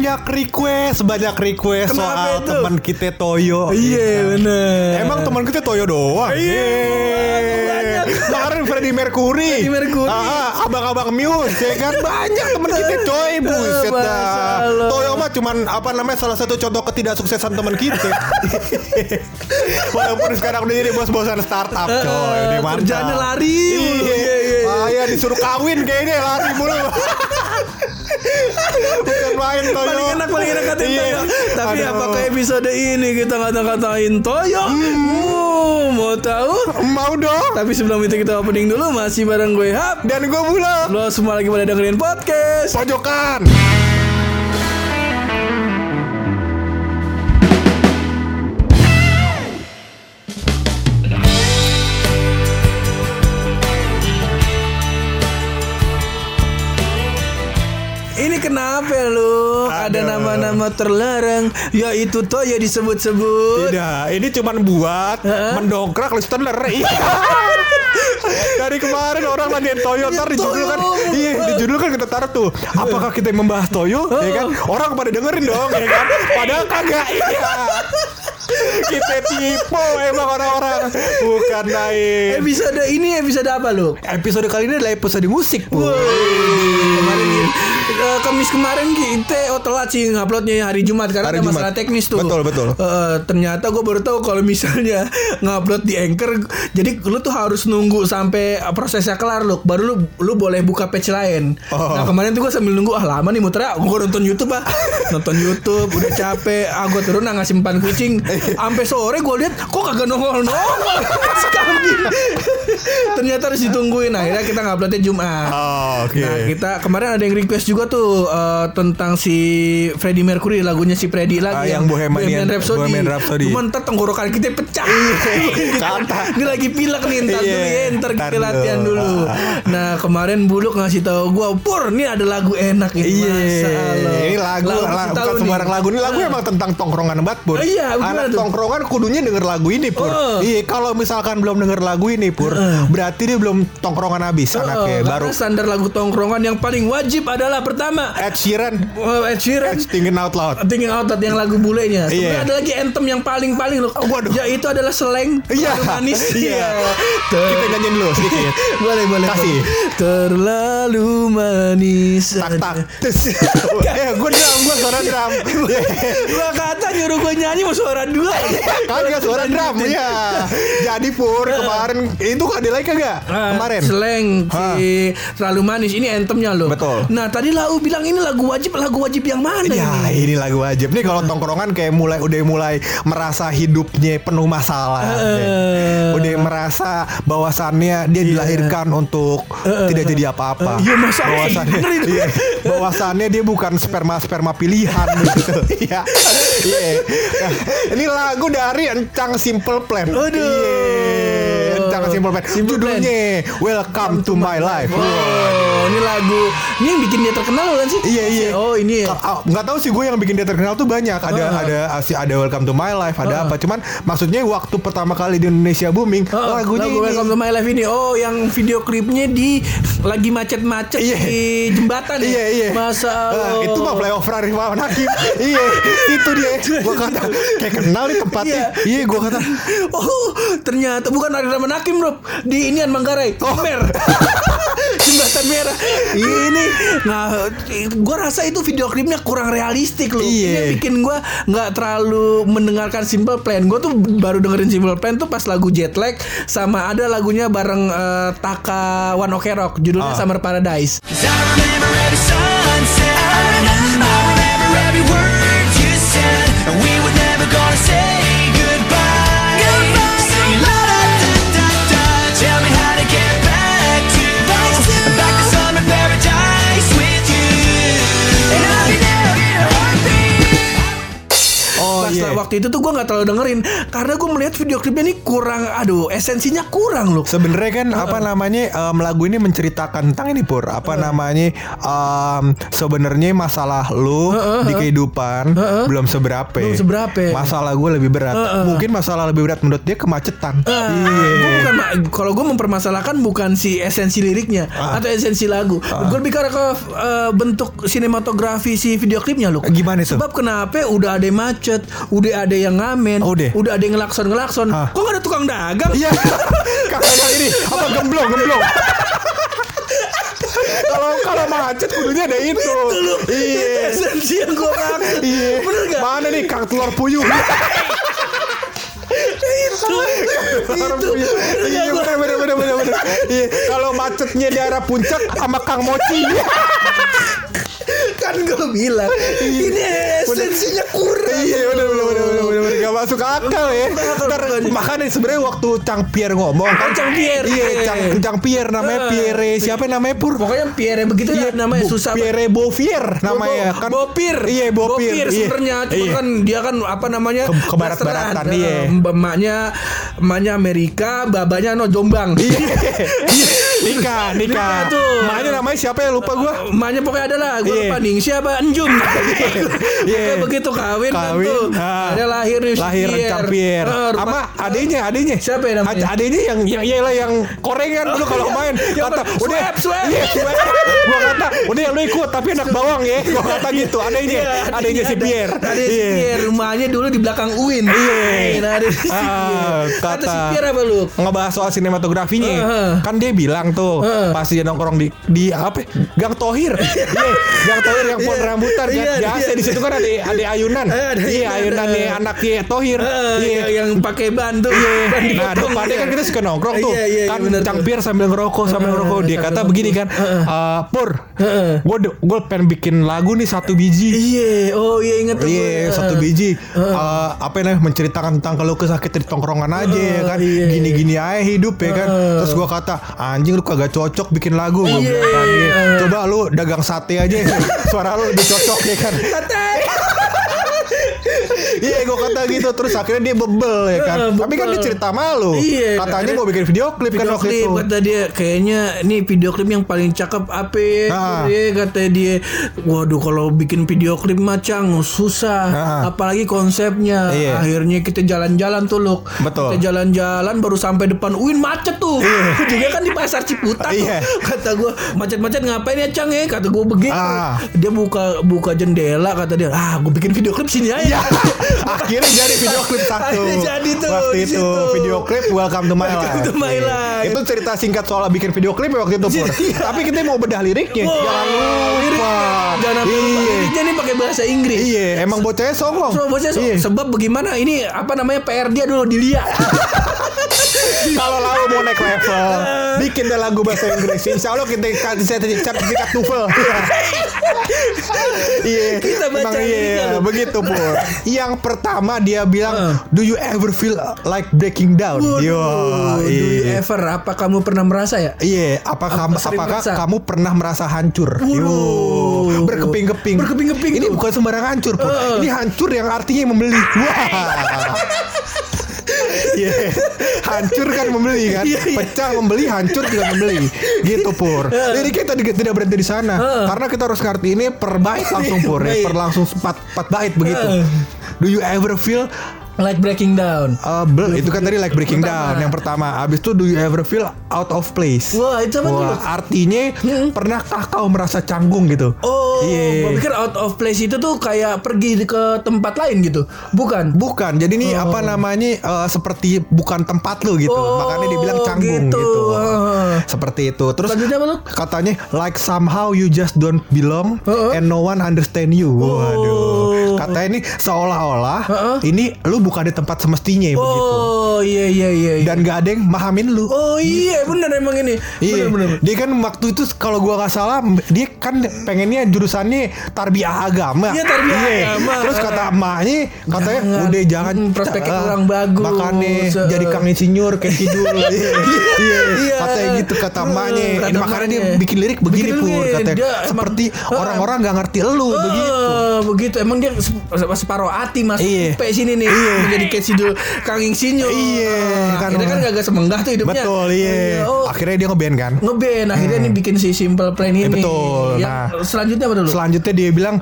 Banyak request, banyak request Kenapa soal itu? teman kita Toyo. Iya bener Emang teman kita Toyo doang. Iya, Yeay. Kemarin Freddie Mercury. Freddie Mercury. Ah, abang-abang Muse, ya kan banyak teman kita coy, buset dah. Toyo mah cuman apa namanya salah satu contoh ketidaksuksesan teman kita. Walaupun sekarang udah jadi bos-bosan startup coy, udah mantap. Kerjaannya lari. Iya, Iya, iya. Bahaya disuruh kawin kayaknya lari mulu. Bukan main Toyo. Paling enak paling enak katain Iya. Toyo Tapi Aduh. apakah episode ini kita ngata-ngatain Toyo Hmm, Mau tahu? Mau dong. Tapi sebelum itu kita opening dulu Masih bareng gue Hap Dan gue Bula. Lo semua lagi pada dengerin podcast Pojokan. Ini kenapa lu? Ada Aduh. nama-nama terlarang Yaitu Toyo disebut-sebut Tidak, ini cuman buat Heeh. mendongkrak listener. Dari kemarin orang nanyain Toyo, ntar di judul kan, iya di judul kan kita taruh tuh. Apakah kita membahas Toyo? Ya kan, orang pada dengerin dong, ya kan. Padahal kagak. Iya. Kita tipu emang orang-orang, bukan naik. Episode ini episode apa lu? Episode kali ini adalah episode musik, Bu. kemarin Kamis kemarin kita oh telat sih nguploadnya hari Jumat karena Hari ada Jumat. masalah teknis tuh. Betul, betul. Eh, ternyata gue baru tahu kalau misalnya ngupload di Anchor, jadi lu tuh harus nunggu sampai prosesnya kelar lu, baru lu lu boleh buka page lain. Oh. Nah kemarin tuh gue sambil nunggu ah lama nih muternya, gue nonton YouTube ah, nonton YouTube udah capek, ah gue turun ah, nggak simpan kucing, sampai sore gue lihat kok kagak nongol nongol ternyata harus ditungguin, akhirnya kita nguploadnya Jumat. Oh, oke. Nah kita kemarin ada yang request juga tuh eh, tentang si Freddie Mercury lagunya si Freddie Ah, lagi yang Bohemian- Rhapsody. Bohemian Rhapsody. Cuman ntar tenggorokan kita pecah. kata. Ini lagi pilek nih ntar Iya, dulu ya, ntar kita latihan dulu. dulu. Nah kemarin Buluk ngasih tahu gua, Pur, ini ada lagu enak ini. Iya, ini lagu, Lagu la- bukan sembarang lagu. Ini lagu Ah. emang tentang tongkrongan banget, Pur. Oh iya, Anak tuh? tongkrongan kudunya denger lagu ini, Pur. Oh. Iya, kalau misalkan belum denger lagu ini, Pur, berarti dia belum tongkrongan habis Oh, anaknya. Baru standar lagu tongkrongan yang paling wajib adalah pertama Ed Sheeran, oh, Ed Sheeran Ed Thinking Out Loud. Thinking Out Loud yang lagu bulenya. Sebenarnya Iya. ada lagi anthem yang paling-paling loh. waduh. Yaitu adalah seleng Iya. terlalu manis. Iya. Ter- Kita nyanyiin dulu sedikit. boleh boleh. Kasih. boleh. Terlalu manis. Tak tak. Eh, gue drum, gue suara drum. Gua kata nyuruh gue nyanyi mau suara dua. Kagak suara drum, ya. Jadi Pur, kemarin itu ada lagi kagak? Ah, Kemarin. Seleng si terlalu manis ini anthemnya loh. Betul. Nah tadi Lau bilang ini lagu wajib lagu wajib yang mana Ya ini? ini lagu wajib nih kalau tongkrongan kayak mulai udah mulai merasa hidupnya penuh masalah, Eh. udah merasa bahwasannya dia dilahirkan untuk tidak jadi apa-apa. Iya, masa bahwasannya, iya, bahwasannya dia bukan sperma sperma pilihan gitu. Iya, iya. Nah, Ini lagu dari Encang Simple Plan. Aduh. Iya, Encang Simple Plan. Simple Plan. Judulnya Welcome to My Life. Oh, ini lagu ini yang bikin dia terkenal bukan sih? Iya iya. Oh ini ya. Ah, nggak tahu sih gue yang bikin dia terkenal tuh banyak. Ada Ah. ada asi- ada Welcome to My Life, ada Ah. apa? Cuman maksudnya waktu pertama kali di Indonesia booming Oh, lagunya lagu ini. Welcome to My Life ini. Oh, yang video klipnya di lagi macet-macet Iya. di jembatan ya. Iya iya. Masa Ah, Allah. itu mah playoff Rari Mawan Hakim. iya, itu dia. Gue kata kayak kenal nih tempatnya. Iya, gue kata Oh, ternyata bukan Ari Rahman Hakim, Bro. Di inian Manggarai. Oh. Mer. Jembatan merah. Ini nah gua rasa itu video klipnya kurang realistik loh. Iya. Ini bikin gua nggak terlalu mendengarkan Simple Plan. Gua tuh baru dengerin Simple Plan tuh pas lagu Jet Lag sama ada lagunya bareng eh, Taka One Ok Rock judulnya Ah. Summer Paradise. Pas lah waktu itu tuh gue nggak terlalu dengerin karena gue melihat video klipnya ini kurang, aduh esensinya kurang loh. Sebenarnya kan apa namanya em, lagu ini menceritakan tentang ini pur apa namanya em, sebenarnya masalah lu di kehidupan belum seberapa. Belum seberapa. Masalah gue lebih berat. Mungkin masalah lebih berat menurut dia kemacetan. Ah, bukan ma- kalau gue mempermasalahkan bukan si esensi liriknya Ah. atau esensi lagu. Gue lebih ke ke, eh, bentuk sinematografi si video klipnya loh. Gimana itu? Sebab kenapa udah ada macet, udah ada yang ngamen, Oh, udah. ada yang ngelakson ngelakson. Ah. Kok gak ada tukang dagang? Iya. Kakak ini apa gemblong gemblong. Kalau kalau macet kudunya ada itu. Iya. Esensi yang gue maksud. Iya. Bener gak? Mana nih kang telur puyuh? itu. Itu. Iya benar benar benar benar. Iya. Kalau macetnya di arah puncak sama Kang Mochi. Kan gue bilang ini esensinya kurang. Iya benar benar benar benar benar benar gak masuk akal ya. Ntar makanya sebenarnya waktu Cang Pierre ngomong kan Cang Pierre. Iya Cang Cang Pierre namanya Eh. Pierre siapa namanya Pur? Pokoknya Pierre begitu Iya, namanya susah. Pierre Bovier namanya Bo- kan. Bopir. Iya Bopir. Iya. sebenarnya cuma Iya. kan dia kan apa namanya? Ke- barat-baratan, blasteran. iya. Eh, Emaknya emaknya Amerika, babanya no Jombang. Iya. Nikah, nikah. Tuh. Makanya namanya siapa ya lupa gua. Emaknya pokoknya ada lah, gue Iya. lupa nih siapa Enjum. Iya. Pokoknya begitu kawin, kan Kawin, tuh. ah. Ada lahir lahir. Campier rumah- sama adenya adenya Siapa ya namanya? Ad- adenya yang yang iyalah yang korengan dulu kalau main kata udah iya gua kata udah lu ikut tapi anak bawang ya gua kata gitu adenya Iya, adenya si Iya. Pierre, rumahnya dulu di belakang Uin. Iya. Nah, ada si Ah. Kata si Pierre apa lu? ngebahas soal sinematografinya kan dia bilang tuh Heeh. pas dia nongkrong di di apa ya? Gang Tohir iya Gang Tohir yang pohon Iya. rambutan kan Iya, biasa iya. di situ kan ada ada ayunan ada iya ayunan, eh. anaknya Tohir iya yang, pakai ban tuh. Iya. Nah, depannya kan kita suka nongkrong tuh. Iya, iya, kan iya, bener Cang tuh. Pierre sambil ngerokok, sambil ngerokok. Dia kata begini kan, "Eh, Pur, gue gue pengen bikin lagu nih satu biji." Iya, oh iya inget tuh. Iya, gue. satu biji. Eh, apa namanya menceritakan tentang kalau kesakit di tongkrongan aja ya kan. iya. Gini-gini aja hidup ya kan. Terus gua kata, "Anjing lu kagak cocok bikin lagu." Gua Iya. kan. Coba lu dagang sate aja. Suara lu lebih cocok ya kan. Iya, gue kata gitu. Terus akhirnya dia bebel ya kan. Heeh, Tapi kan bebel. dia cerita malu. Iya, Katanya mau bikin video klip kan Video waktu klip itu. kata dia kayaknya nih video klip yang paling cakep apa ya? Nah. Dia kata dia waduh kalau bikin video klip macang susah Nah. apalagi konsepnya Iya. akhirnya kita jalan-jalan tuh loh Betul. kita jalan-jalan baru sampai depan Uin macet tuh juga kan di pasar Ciputat. Iya. kata gue macet-macet ngapain ya Cang ya kata gue begitu Ah. dia buka buka jendela kata dia ah gue bikin video klip sini aja Iya. Akhirnya jadi video klip satu. Jadi tuh, Waktu itu situ. video klip Welcome to My Welcome Life. to My Iya. Life. Itu cerita singkat soal bikin video klip ya waktu itu Pur. Iya. Tapi kita mau bedah liriknya. Wah, Jangan lupa. Jangan lupa. Iya. Liriknya ini pakai bahasa Inggris. Iya, emang bocahnya songong. So, bosnya so- Iya. sebab bagaimana ini apa namanya PR dia dulu dilihat. Kalau lalu mau naik level, bikin deh lagu bahasa Inggris. Insya Allah kita kasih sertifikat TOEFL. Iya, Kita baca iya, begitu pur. Yang pertama dia bilang, Heeh. Do you ever feel like breaking down? Waduh, Yo, do you iya. ever apa kamu pernah merasa ya? Iya, apakah Apa sering apakah merasa? kamu pernah merasa hancur? Yo, Waduh. berkeping-keping. Berkeping-keping Ini tuh. bukan sembarang hancur. Heeh. Ini hancur yang artinya membeli. Wah. Iya, hancur kan membeli kan, Iya, iya. pecah membeli, hancur juga membeli, gitu pur. Jadi kita tidak tidak berhenti di sana, Heeh. karena kita harus ngerti ini per bait langsung pur, ya, per langsung empat empat bait begitu. Heeh. Do you ever feel Like breaking down. Uh, itu kan tadi like breaking Pertama. down yang pertama. Abis itu do you ever feel out of place? Wah, itu apa tuh? Wah, artinya pernahkah kau merasa canggung gitu? Oh, Iya. gua pikir out of place itu tuh kayak pergi ke tempat lain gitu. Bukan. Bukan, jadi ini apa namanya uh, seperti bukan tempat lu gitu, Oh, makanya dibilang canggung gitu. gitu. Ah. Seperti itu. Terus apa tuh? katanya like somehow you just don't belong Heeh. and no one understand you. Waduh. Katanya ini seolah-olah ini lu bukan di tempat semestinya begitu. Oh, iya iya iya. iya. Dan gak ada yang mahamin lu. Oh iya bener emang ini. Iya, Bener bener. dia kan waktu itu kalau gua nggak salah dia kan pengennya jurusannya tarbiyah agama. Iya, tarbiyah Iya. agama. Terus kata emaknya katanya Jangan. udah jangan Hmm, prospeknya ah, kurang bagus. Makanya Eh. jadi kang insinyur kayak kidul. Iya. Iya. Iya. Katanya gitu kata Hmm, emaknya. Ini makanya dia bikin lirik begini Bikin pur katanya. Dia Seperti orang-orang nggak ngerti lu begitu. Oh, begitu. Emang dia se- separuh hati mas Iya. Sini nih Iya. Menjadi kayak sidul Kang Insinyur Iya, Ah, kan. akhirnya kan gak semenggah tuh hidupnya Betul, iya. oh, Akhirnya dia ngeband kan. ngeband akhirnya nih bikin si Simple Plan ini Eh, betul. Yang Nah. selanjutnya apa dulu Selanjutnya dia bilang,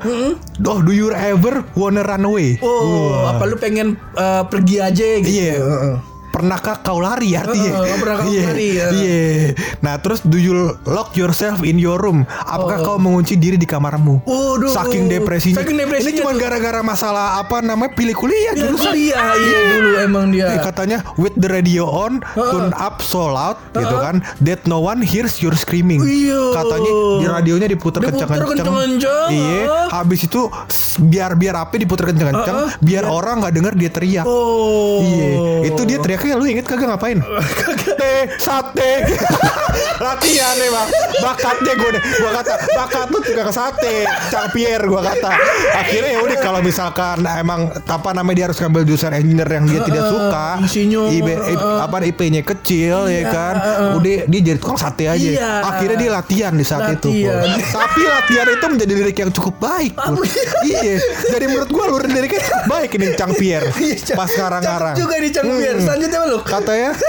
"Oh, do you ever wanna run away?" oh apa lu pengen eh, pergi aja gitu Iya. Pernahkah kau lari artinya? Heeh, pernahkah kau Iya, lari, ya. Iya. Nah, terus do you lock yourself in your room? Apakah kau mengunci diri di kamarmu? Waduh. Saking depresinya. Saking depresinya Ini cuma gara-gara masalah apa namanya pilih kuliah Dia jurusan. kuliah iya dulu emang dia Eh, katanya with the radio on, tune up so loud gitu kan, that no one hears your screaming. Iya. Katanya di radionya Diputer kencang-kencang. Iya. Habis itu biar biar apa diputer kencang-kencang, biar orang nggak denger dia teriak. oh Iya, itu dia teriaknya lu inget kagak ngapain? Teh sate. Latihan emang. Bakatnya gue deh. Gua kata bakat lu tukang sate. Cang Pierre gua kata. Akhirnya ya udah kalau misalkan emang apa namanya dia harus ngambil jurusan engineer yang dia tidak suka, insinyur, IB, I- apa IP-nya kecil ya kan. Udah dia jadi tukang sate aja. Iya. Akhirnya dia latihan di saat itu. Latihan. Pur. Tapi latihan itu menjadi lirik yang cukup baik. Iya. Jadi menurut gua lurik liriknya cukup baik ini Cang Pierre. Iya, Pas ngarang-ngarang. Juga nih Cang Hmm. Pierre. Selanjutnya apa lu? Katanya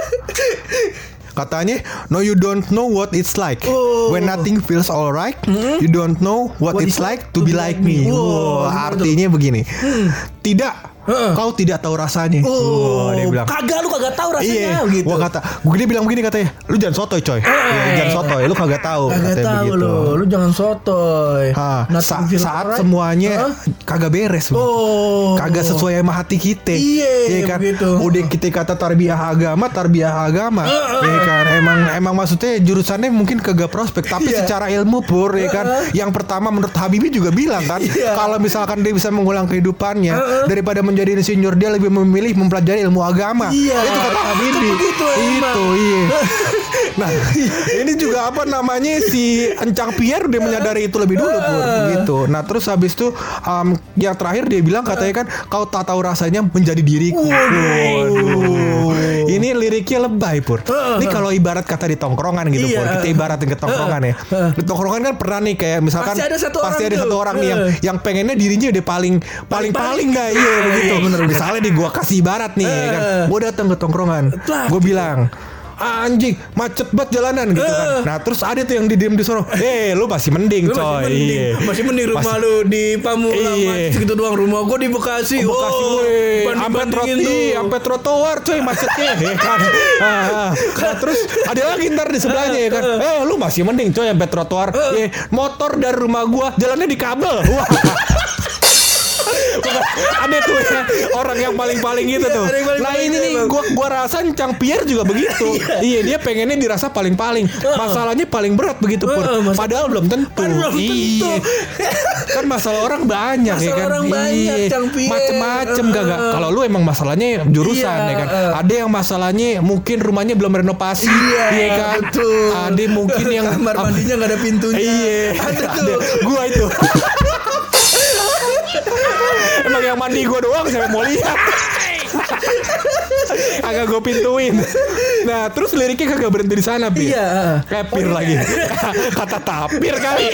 Katanya No you don't know what it's like Oh. When nothing feels alright You don't know what, What it's like to be like me Wow, gimana Artinya begini Tidak Heeh. Kau tidak tahu rasanya Oh, Dia bilang kagak lu kagak tahu rasanya Iya, gitu. gua kata, gua dia bilang begini katanya, lu jangan sotoy coy, Iya, jangan sotoy, lu kagak tahu, Kagak katanya tahu begitu. lu, lu jangan sotoy. Ha, sa- saat alright. semuanya Hah? kagak beres, begitu. Oh. kagak sesuai sama hati kita. Iya, kan? begitu. Udah kita kata tarbiyah agama, tarbiyah agama. Iya kan? Emang emang maksudnya jurusannya mungkin kagak prospek, tapi Iya. secara ilmu pur ya kan. Yang pertama menurut Habibie juga bilang kan, Iya. kalau misalkan dia bisa mengulang kehidupannya daripada menjadi insinyur dia lebih memilih mempelajari ilmu agama. Iya. Itu kata Habibie. Emang. Itu iya. Nah, ini juga apa namanya si Encang Pierre udah menyadari itu lebih dulu pur gitu. Nah, terus habis itu um, yang terakhir dia bilang katanya kan kau tak tahu rasanya menjadi diriku. Waduh. Ini liriknya lebay pur. Ini kalau ibarat kata di tongkrongan gitu Iya. pur. Kita ibaratin ke tongkrongan ya. Di tongkrongan kan pernah nih kayak misalkan Pasti ada satu pasti orang ada satu orang nih yang yang pengennya dirinya udah paling paling paling dah iya begitu. Misalnya di gua kasih ibarat nih ya kan. Eh. Gua datang ke tongkrongan. Gue bilang anjing macet banget jalanan gitu kan. Nah terus ada tuh yang di diem di sono. Eh lu masih mending Lu coy. masih mending, Iya. masih mending rumah Masih- lu di Pamulang Iya. segitu doang rumah gua di Bekasi. Oh, Bekasi oh, banding- sampai troti, tuh. sampai trotoar coy macetnya ya kan. Ah, ah. Nah, terus ada lagi ntar di sebelahnya ya kan. Eh lu masih mending coy sampai trotoar. Eh motor dari rumah gua jalannya di kabel. Wah. Bukan, ada tuh ya orang yang paling-paling gitu Iya, tuh. Nah ini nih gua gua rasa Cang Pierre juga begitu. iya dia pengennya dirasa paling-paling. Masalahnya paling berat begitu. Heeh, mas- Padahal belum tentu. Padahal belum tentu. Iya. kan masalah orang banyak ya kan. orang banyak, Iya. Cang Pierre. Macem-macem Heeh. gak Kalau lu emang masalahnya jurusan Iya, ya kan. Ada yang masalahnya mungkin rumahnya belum renovasi. Iya, kan. betul. Ada mungkin yang kamar mandinya nggak ada pintunya. Iya, Ada tuh. Gua itu. Emang yang mandi gua doang saya mau lihat. Agak gue pintuin. Nah, terus liriknya kagak berhenti di sana, Pir. Iya. Kepir lagi. Kata tapir kali.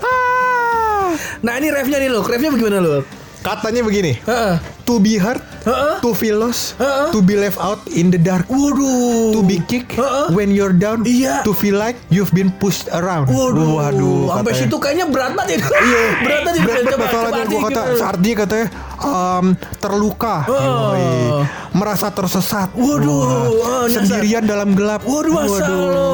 Ah. Nah ini refnya nih lo, refnya bagaimana lo? Katanya begini. Heeh. To be hurt, Heeh. to feel lost, Heeh. to be left out in the dark. Waduh. To be kicked Heeh. when you're down, Iya. to feel like you've been pushed around. Waduh, Waduh, sampai situ kayaknya berat banget ya. Iya, berat banget. berat banget masalahnya gua kata artinya katanya um, terluka, Oh. Yoi. merasa tersesat, Waduh, Wah. nyasar. sendirian dalam gelap, Waduh, masa lo.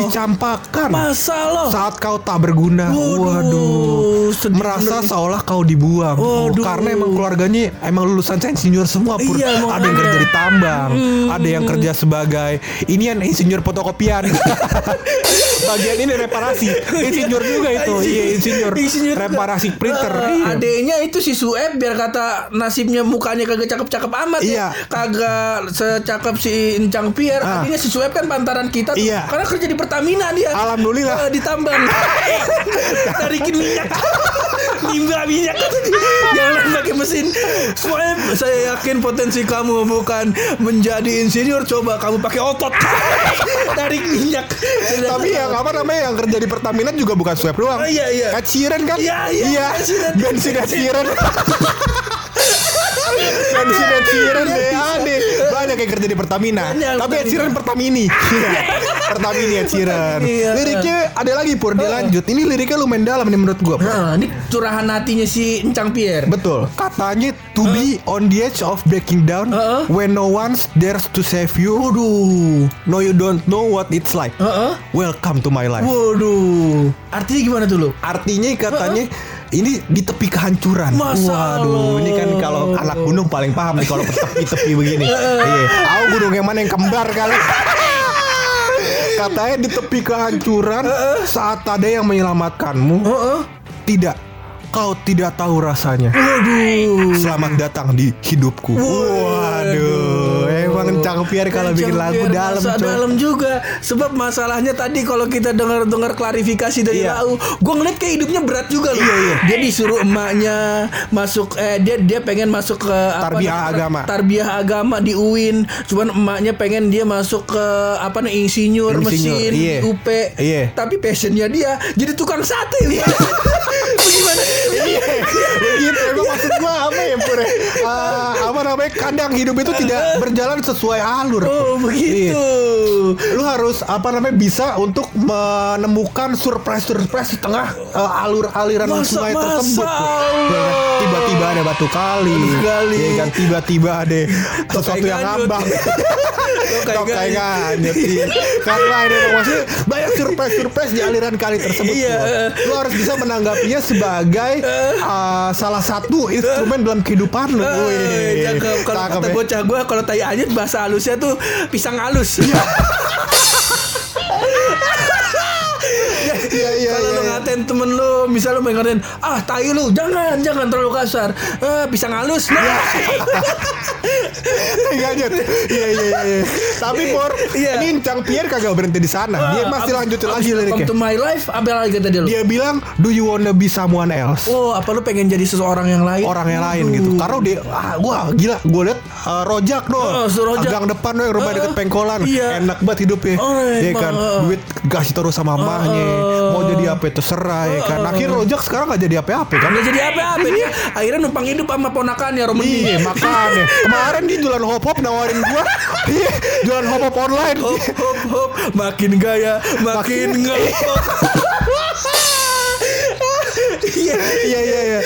dicampakkan Masa lo. saat kau tak berguna, Waduh, waduh, merasa seolah kau dibuang, Waduh. karena emang keluarganya emang lulusan insinyur semua, pur. Iya, ada yang kerja di tambang, ada yang kerja sebagai ini yang insinyur fotokopian, bagian ini reparasi, insinyur juga itu, iya insinyur, Insinyur reparasi printer, Eh, iya. Adeknya itu si Sueb biar kata nasibnya mukanya kagak cakep-cakep amat Iya. ya. Kagak secakep si Encang Pierre. Ah. Adeknya si Sueb kan pantaran kita tuh. Iya. Karena kerja di Pertamina dia. Alhamdulillah. Eh, di tambang. Tarikin minyak. Nimba minyak jangan pakai mesin soalnya saya yakin potensi kamu bukan menjadi insinyur coba kamu pakai otot tarik minyak Tapi yang apa namanya yang kerja di Pertamina juga bukan swab doang. Oh, iya, iya. Ed Sheeran kan? Iya, iya, Sheeran. Bensin Ed Sheeran. Bensin Ed Sheeran deh aneh. Banyak yang kerja di Pertamina. Banyak, Tapi Ed Pertamina. Sheeran Pertamini. Sheeran. Iya. Liriknya ada lagi Pur, dia lanjut. Ini liriknya lumayan dalam nih menurut gua. Pur. Nah, ini curahan hatinya si Encang Pierre. Betul. Katanya to be on the edge of breaking down when no one dares to save you. Waduh. No you don't know what it's like. Welcome to my life. Waduh. Artinya gimana tuh lu? Artinya katanya ini di tepi kehancuran. Masa Waduh, ini kan kalau anak gunung paling paham nih kalau tepi-tepi begini. Iya. Aku gunung yang mana yang kembar kali. Katanya di tepi kehancuran saat ada yang menyelamatkanmu. Tidak. Kau tidak tahu rasanya. Waduh. Selamat datang di hidupku. Waduh, Cang Pierre kalau bikin lagu dalam dalam juga sebab masalahnya tadi kalau kita dengar dengar klarifikasi dari Iya. Lau gue ngeliat kayak hidupnya berat juga loh Iya, iya. dia disuruh emaknya masuk eh dia dia pengen masuk ke Tarbiyah agama. tarbiyah agama di UIN cuman emaknya pengen dia masuk ke apa nih insinyur, Insinyur, mesin iya. di UP Iya. tapi passionnya dia jadi tukang sate bagaimana Iya, gitu emang maksud gua apa ya Pur? Ah, apa namanya? Kadang hidup itu tidak berjalan sesuai alur. oh Pur. begitu Iya. Lu harus apa namanya bisa untuk menemukan surprise-surprise di tengah eh, alur aliran Masa- sungai masa tersebut. Ya kan? Tiba-tiba ada batu kali. Batu kali. Ya kan tiba-tiba ada sesuatu yang ngambang. Tokai Tokai ganyut. ganyut. iya. Karena ini maksudnya banyak surprise-surprise di aliran kali tersebut. Iya. Lu harus bisa menanggapinya sebagai uh, salah satu instrumen dalam kehidupan lu. Wih, cakep. Kalau kata ya. bocah gue kalau tai anyut bahasa halusnya tuh pisang halus. Iya iya Kalau iya. lu iya. ngatain temen lu, misal lu pengen ah tai lu, jangan, jangan terlalu kasar. Eh, pisang halus. Nah, Ganyut. Iya iya iya. iya. Tapi Pur, Iya. ini Cang Pierre kagak berhenti di sana. Dia masih lanjutin lagi Come liriknya. to my life, apa lagi kata dia lu? Dia bilang, "Do you wanna be someone else?" Oh, apa lu pengen jadi seseorang yang lain? orang yang lain gitu. Karena dia ah, wah gila, gue liat uh, rojak doh. Oh, si Rojak. Gang depan yang rumah Ah, deket pengkolan. iya. Enak banget hidupnya. Oh, ya emang, kan. Duit kasih terus sama mamahnya. Mau jadi apa terserah ya kan. Akhirnya rojak sekarang gak jadi apa-apa kan. Nggak jadi apa-apa dia. Akhirnya numpang hidup sama ponakannya Romedi. Iya makanya Kemarin dia jualan hop hop nawarin gua Iya jualan hop hop online Hop hop hop, makin gaya, makin Makin- ngehop. Iya, Iya iya iya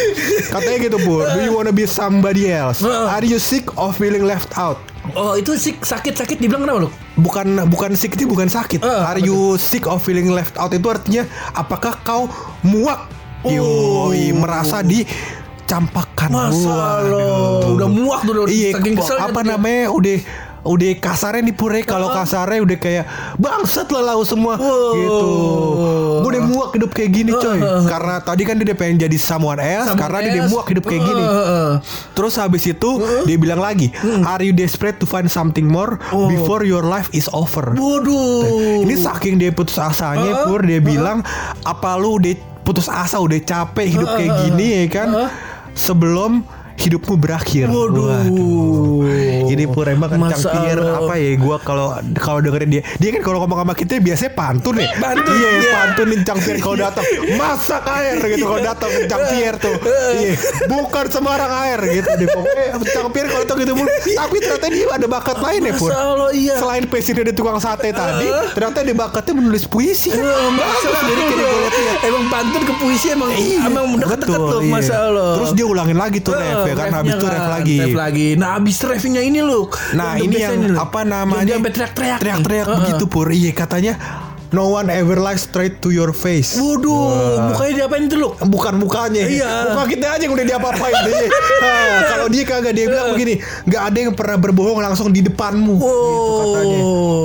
Katanya gitu bu Do you wanna be somebody else. Are you sick of feeling left out Oh itu sih sakit-sakit dibilang kenapa lu? Bukan bukan sick itu bukan sakit. Eh, Are you sick of feeling left out? Itu artinya Apakah kau muak? Oh. Yoi, Merasa dicampakkan. Masa lo udah muak tuh udah Iya, saking keselnya apa namanya udah udah kasarnya nih pure kalau kasarnya udah kayak bangsat lah lau semua Wow. gitu. Gue udah muak hidup kayak gini coy. Karena tadi kan dia pengen jadi someone else Someone karena dia udah else. muak hidup kayak gini. Terus habis itu dia bilang lagi, "Are you desperate to find something more before your life is over?" Waduh. Ini saking dia putus asanya Pur dia bilang apa lu udah putus asa udah capek hidup kayak gini ya kan sebelum hidupmu berakhir. Waduh. Ini Pur emang kan Cangkir apa ya gua kalau kalau dengerin dia dia kan kalau ngomong sama kita biasanya pantun ya. Pantun, Iya, iya. pantunin Cangkir kalau datang. Masak air gitu kalau datang Cangkir tuh. Iya, bukan sembarang air gitu deh. Pokoknya Cangkir kalau datang gitu mulu. Tapi ternyata dia ada bakat lain ya, Pur. Allah iya. Selain passion dia tukang sate tadi, ternyata dia bakatnya menulis puisi. Bagus nih. Emang pantun ke puisi emang emang deket-deket betul, loh iya. Masa Allah Terus dia ulangin lagi tuh ref ya kan habis itu ref lagi. Ref lagi. Nah abis refnya ini loh Nah ini yang apa namanya? Dia sampai teriak-teriak Teriak-teriak Heeh. begitu pur. Iya katanya No one ever lies straight to your face. Waduh Mukanya diapain tuh lu Bukan mukanya. Iya. Muka kita aja yang udah diapa-apain deh. Hah, Kalau dia kagak dia bilang begini Gak ada yang pernah berbohong langsung di depanmu. Gitu katanya.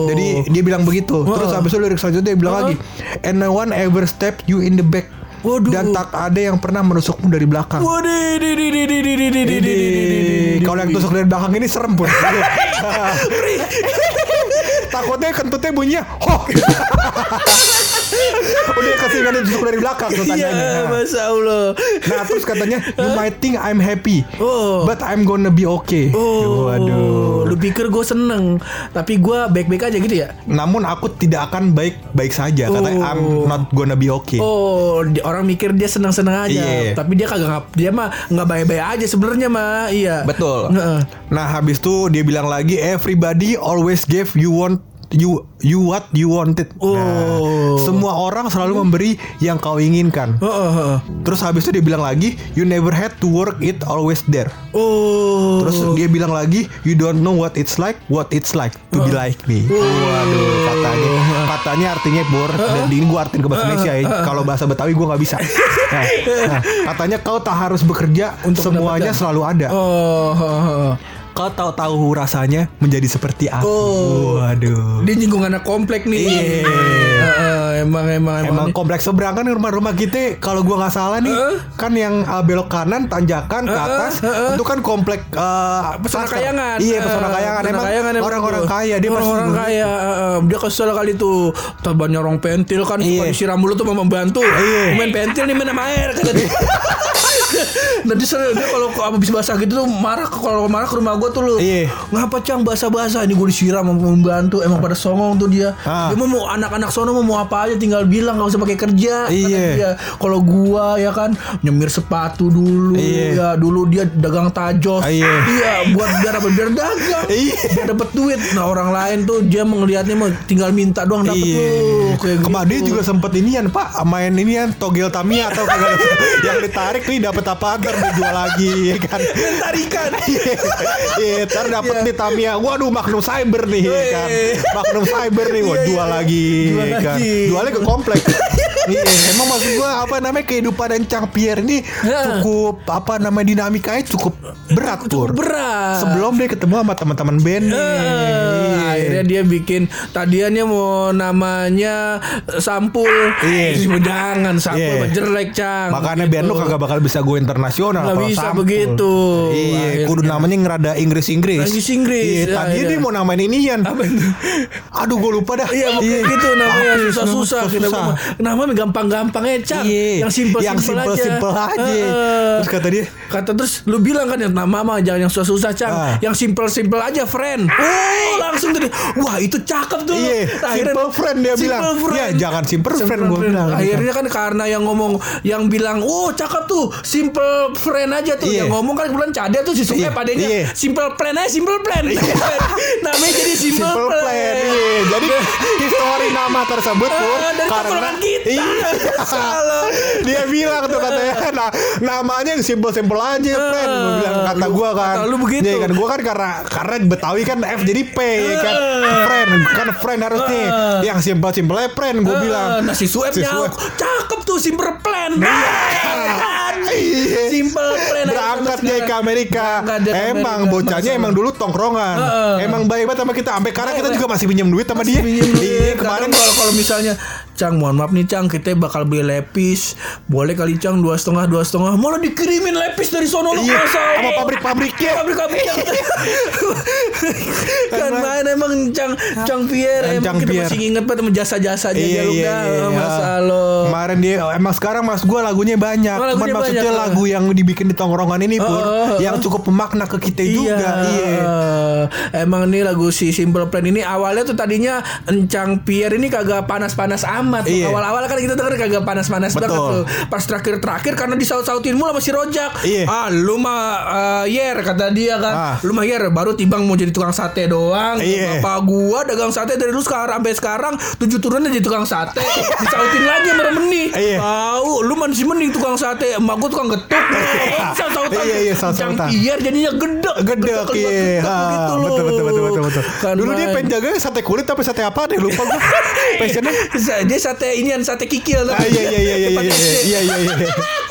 Jadi dia bilang begitu. Terus habis itu lirik selanjutnya dia bilang lagi And no one ever step you in the back Waduh. Dan tak ada yang pernah menusukmu dari belakang. Waduh. Kalau yang tusuk dari belakang ini serem pun. Takutnya kentutnya bunyinya. Ho. Udah kasih kan ditusuk dari belakang tuh Iya, tandanya Nah. Masya Allah. Nah terus katanya You might think I'm happy Oh. But I'm gonna be okay Oh, Waduh lu pikir gue seneng, tapi gue baik-baik aja gitu ya? Namun aku tidak akan baik-baik saja Katanya Oh. I'm not gonna be okay Oh, orang mikir dia senang-senang aja, Iya. tapi dia kagak dia mah nggak baik-baik aja sebenarnya mah, iya. Betul. Nah habis itu dia bilang lagi Everybody always gave you want you you what you wanted. Oh. Nah, semua orang selalu memberi yang kau inginkan. Heeh, heeh. Terus habis itu dia bilang lagi you never had to work it always there. Oh. Terus dia bilang lagi you don't know what it's like what it's like to be like me. Oh. Waduh katanya katanya artinya bor dan ini gue artiin ke bahasa Indonesia ya. Kalau bahasa Betawi gue nggak bisa. Nah, nah, katanya kau tak harus bekerja Untuk semuanya mendapatkan. selalu ada. Oh. Kau tahu tahu rasanya menjadi seperti aku. Oh. Waduh. dia nyinggung anak komplek nih. Iya. Heeh, emang emang emang. Emang kompleks seberang kan rumah-rumah kita kalau gua nggak salah nih Heeh. kan yang uh, belok kanan tanjakan ke Heeh, atas heeh. itu kan komplek uh, pesona kayangan. Iya, pesona kayangan. pesona Emang orang-orang kaya dia orang-orang kaya. eh, dia kesel kali tuh. Tambah nyorong pentil kan suka Iya. disiram dulu tuh sama membantu. Iya. Main pentil nih main sama air kata dia. Nanti sering dia kalau habis basah gitu tuh marah kalau marah ke rumah gua tuh lu. Iya. Ngapa cang basah-basah ini gue disiram membantu emang pada songong tuh dia. Ah. Dia mau mau anak-anak sono mau mau apa aja tinggal bilang nggak usah pakai kerja. Iya. dia. Kalau gua ya kan nyemir sepatu dulu Iya. ya dulu dia dagang tajos. Iya. Iya, buat biar apa? Biar dagang. Iya. Biar dapat duit. Nah, orang lain tuh dia melihatnya mah tinggal minta doang dapat Iya. tuh. Kayak Kemarin gitu. dia juga sempet inian Pak main inian togel Tamiya atau yang ditarik nih dapat apa ntar dijual lagi ya kan. tarikan. Iya, ntar dapat Iya. nih Tamiya. Waduh, Magnum Cyber nih ya kan. Magnum Cyber nih, wah Iya, jual iya. lagi Jual ya kan. lagi. Jualnya ke komplek. Iya, emang maksud gua apa namanya kehidupan dan Cang Pierre ini cukup apa namanya dinamikanya cukup berat Pur. Berat. Sebelum dia ketemu sama teman-teman band. Eh, Iya. akhirnya dia bikin tadiannya mau namanya eh, sampul Iya. Jangan sampul Iya. jelek cang Makanya Gitu. band lu kagak bakal bisa go internasional kalau bisa sampul. begitu. Iya, kudu namanya ngerada Inggris-Inggris. Inggris-Inggris, Iya, ya, tadinya iya. dia mau namain inian. apa itu Aduh, gue lupa dah. Iya, pokoknya gitu namanya ya, susah-susah. Kita susah. mah namanya gampang-gampang aja, Cang. Iya. Yang simpel Yang simpel-simpel aja. Heeh. Terus kata dia, Kata terus lu bilang kan yang nama mah jangan yang susah-susah, Cang. Ah. Yang simpel-simpel aja, friend. Oh, langsung tadi. Wah, itu cakep tuh. Iya, Nah, simple friend dia simple bilang. friend. Ya, jangan simple friend gua bilang. Akhirnya kan karena yang ngomong yang bilang, "Oh, cakep tuh. Simple friend aja tuh." Iya. Yang ngomong kan kebetulan Cade tuh si Sungai Iya, padanya iya. simple plan aja, simple plan. Namanya jadi simple, Simple plan. Iya. Jadi histori nama tersebut pun Ah, dari karena kita. Iya. Salah. dia bilang tuh katanya nah, namanya yang simple-simple aja, friend. Gua bilang kata lu- gua kan. kata lu begitu. Iya kan gua kan karena karena Betawi kan F jadi P ya kan. Friend kan friend harus nih. Yang simple-simple aja friend gua Eh, bilang. Nah si Sueb Si Sueb. Cakep tuh simple plan kan? Iya. Simple plan Berangkat dia ke. Amerika. Emang bocahnya emang dulu tongkrongan. Emang baik banget sama kita. Sampai sekarang kita juga masih pinjam duit sama dia. Iya, kemarin kalau kalau misalnya Cang mohon maaf nih Cang kita bakal beli lepis boleh kali Cang dua setengah dua setengah malah dikirimin lepis dari sono lu Iya, sama pabrik-pabriknya. pabrik-pabrik yang kan main emang Cang Cang Pierre emang kita masih inget banget sama jasa-jasanya dia lu dah masa iya. lo Kemarin dia emang sekarang mas gue lagunya banyak. Oh, Cuman lagunya maksudnya banyak, lagu yang dibikin di tongkrongan ini pun Oh, oh, yang cukup memakna ke kita juga. Iya. Emang nih lagu si Simple Plan ini awalnya tuh tadinya Encang Pierre ini kagak panas-panas amat. Iya. Awal-awal kan kita denger kagak panas-panas Betul. banget tuh. Pas terakhir-terakhir karena disaut-sautin mulu sama si Rojak. Iya. Ah, lu mah eh, yer kata dia kan. Ah. Lu mah yer baru tibang mau jadi tukang sate doang. Iya. Bapak gua dagang sate dari dulu sekarang sampai sekarang tujuh turunnya jadi tukang sate. Disautin lagi sama Remeni. Iya. Tahu, lu masih mending tukang sate. Emak gua tukang getuk. Saut-sautan. Iya, iya, saut-sautan. Encang Pierre jadinya gedek. Gedek iya. Ah, betul, betul, betul, betul, betul. Kan Dulu dia main. pengen jaga sate kulit tapi sate apa deh lupa gue. Passionnya. Dia sate inian sate kikil Ah, iya iya iya iya iya iya iya iya iya.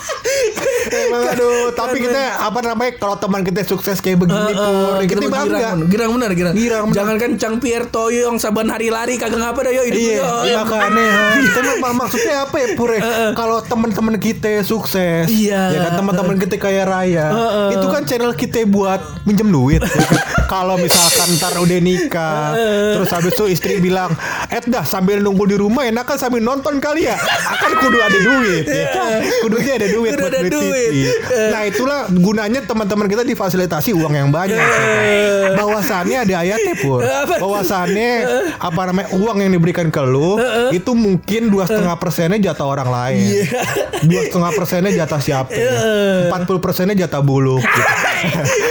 aduh, tapi kita apa namanya kalau teman kita sukses kayak begini pur, kita Girang, bangga. girang, girang benar girang. Girang benar. Jangan kan Cang Pierre Toyo yang saban hari lari kagak ngapa dah yo hidup Iya, yo. iya makanya. Tapi mak- maksudnya apa ya Pur? ya? Kalau teman-teman kita sukses, Iya. ya kan teman-teman kita kaya raya, itu kan channel kita buat minjem duit. ya kan? Kalau misalkan ntar udah nikah, terus habis itu istri bilang, "Eh dah sambil nunggu di rumah enak kan sambil nonton kali ya." Akan kudu ada duit, ya kan? Kudunya ada duit Buat ada duit. Nah, itulah gunanya teman-teman kita difasilitasi uang yang banyak. ya kan? Bahwasannya ada ayatnya, Pur. Bahwasannya apa namanya uang yang diberikan ke lu itu mungkin dua setengah persennya jatah orang lain, dua setengah persennya jatah siapa, empat puluh persennya jatah gitu.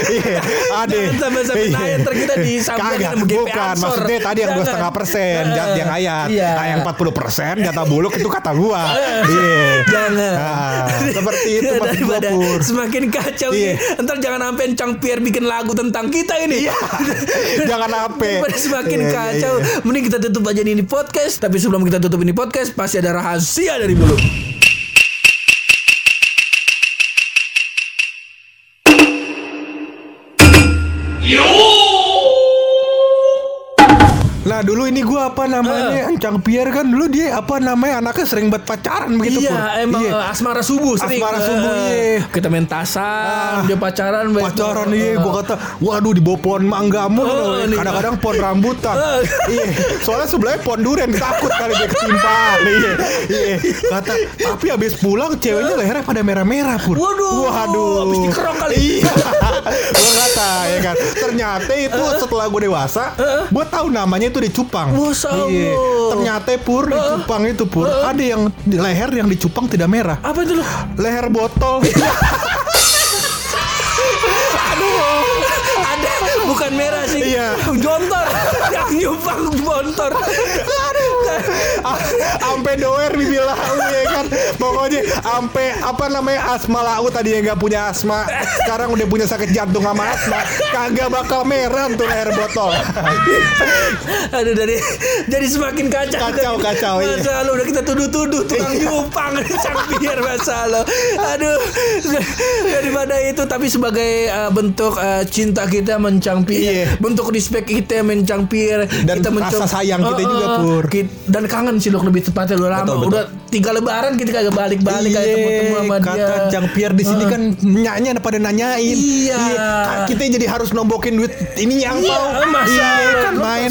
Iya, ada. Sampai-sampai Iya. ayat ntar kita disampaikan bukan. Maksudnya tadi yang dua setengah persen jat yang ayat. Iya. Nah, yang empat puluh persen jatah buluk itu kata gua. Iya. Jangan. Nah, seperti itu gua, Daripada semakin kacau Iya. Ntar jangan sampai Cang Pierre bikin lagu tentang kita ini. Iya. Jangan sampai. Semakin Iya, iya, kacau. iya. Mending kita tutup aja nih ini podcast. Tapi sebelum kita tutup ini podcast, pasti ada rahasia dari bulu. Nah dulu ini gua apa namanya? Encang Pierre kan dulu dia apa namanya? Anaknya sering buat pacaran begitu iya, Pur. emang Iya. asmara subuh sering. Asmara subuh, iya. Kita main tasan, dia pacaran. pacaran iya. Gua kata waduh di bawah pohon mangga mulu nih. kadang-kadang pohon rambutan. Oh. iya. Soalnya sebelahnya pohon durian takut kali dia ketimpa iya. Iya. Kata tapi habis pulang ceweknya lehernya pada merah-merah pur. Waduh, waduh. habis dikerok kali. iya. Gua kata ya kan. Ternyata itu setelah gue dewasa gua tahu namanya itu dicupang Masya Allah. iya ternyata pur dicupang itu pur ada yang di leher yang dicupang tidak merah Apa itu lo? leher botol Ada bukan merah sih. Iya. Jontor yang nyumpang bontor. Ampe doer bibi lau ya kan Pokoknya ampe apa namanya asma lau tadi yang gak punya asma Sekarang udah punya sakit jantung sama asma Kagak bakal merah tuh leher botol Aduh dari jadi semakin kacau. Kacau, kacau, iya. Masa lo udah kita tuduh-tuduh tukang nyumpang cangkir masa lo. Aduh daripada itu tapi sebagai uh, bentuk uh, cinta kita mencangpir, Iya. bentuk respect kita mencangpir, Dan kita rasa sayang kita juga, Pur. kit- dan kangen sih lo lebih tepatnya lo lama. Betul, betul. Udah tiga lebaran kita kagak balik-balik kayak temu-temu sama Iya, kata dia. Jang Pierre di sini kan nyanya pada nanyain. Iya. Kan Kita jadi harus nombokin duit ini yang Iya, masa Iya main.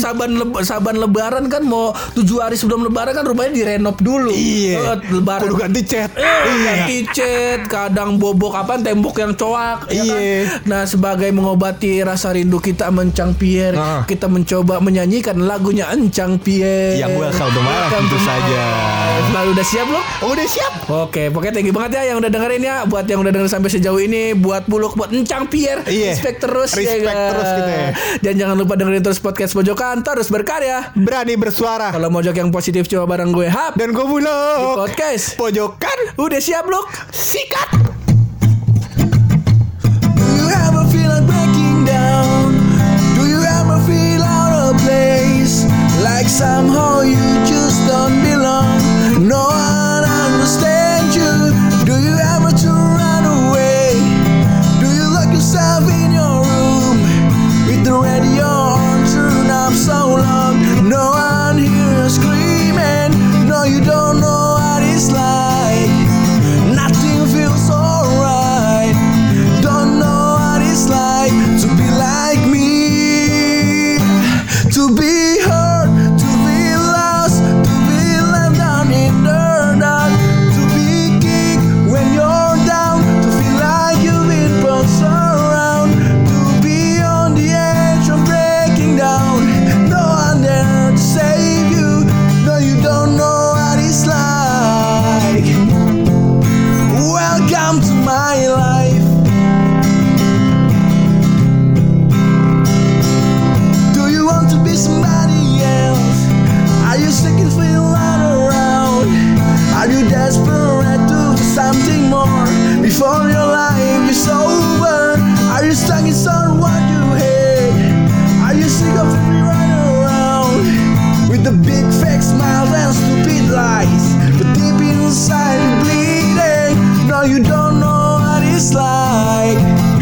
Saban leb- saban lebaran kan mau tujuh hari sebelum lebaran kan rumahnya direnov dulu. Iya. Eh, lebaran. Kudu ganti cat. Eh, ganti cat, kadang bobok apa tembok yang coak. ya kan? Iya. Nah, sebagai mengobati rasa rindu kita mencang Pierre, Ah. kita mencoba menyanyikan lagunya Encang Pierre. Yang my life, Welcome tentu saja. life. Lalu udah siap lo? Oh, udah siap. Oke, pokoknya thank you banget ya yang udah dengerin ya. Buat yang udah dengerin sampai sejauh ini, buat buluk, buat encang Pierre, Iya. respect terus Respect kan? terus kita ya. Dan jangan lupa dengerin terus podcast pojokan, terus berkarya. Berani bersuara. Kalau mojok yang positif coba bareng gue Hap Dan gue di bulog. podcast. Pojokan Udah siap Luk? sikat. Do you ever feel like breaking down? Do you ever feel out of place? Like somehow you just don't belong? No one understands before your life is over? Are you stuck inside what you hate? Are you sick of free run around with the big fake smiles and stupid lies? But deep inside, bleeding. No, you don't know what it's like.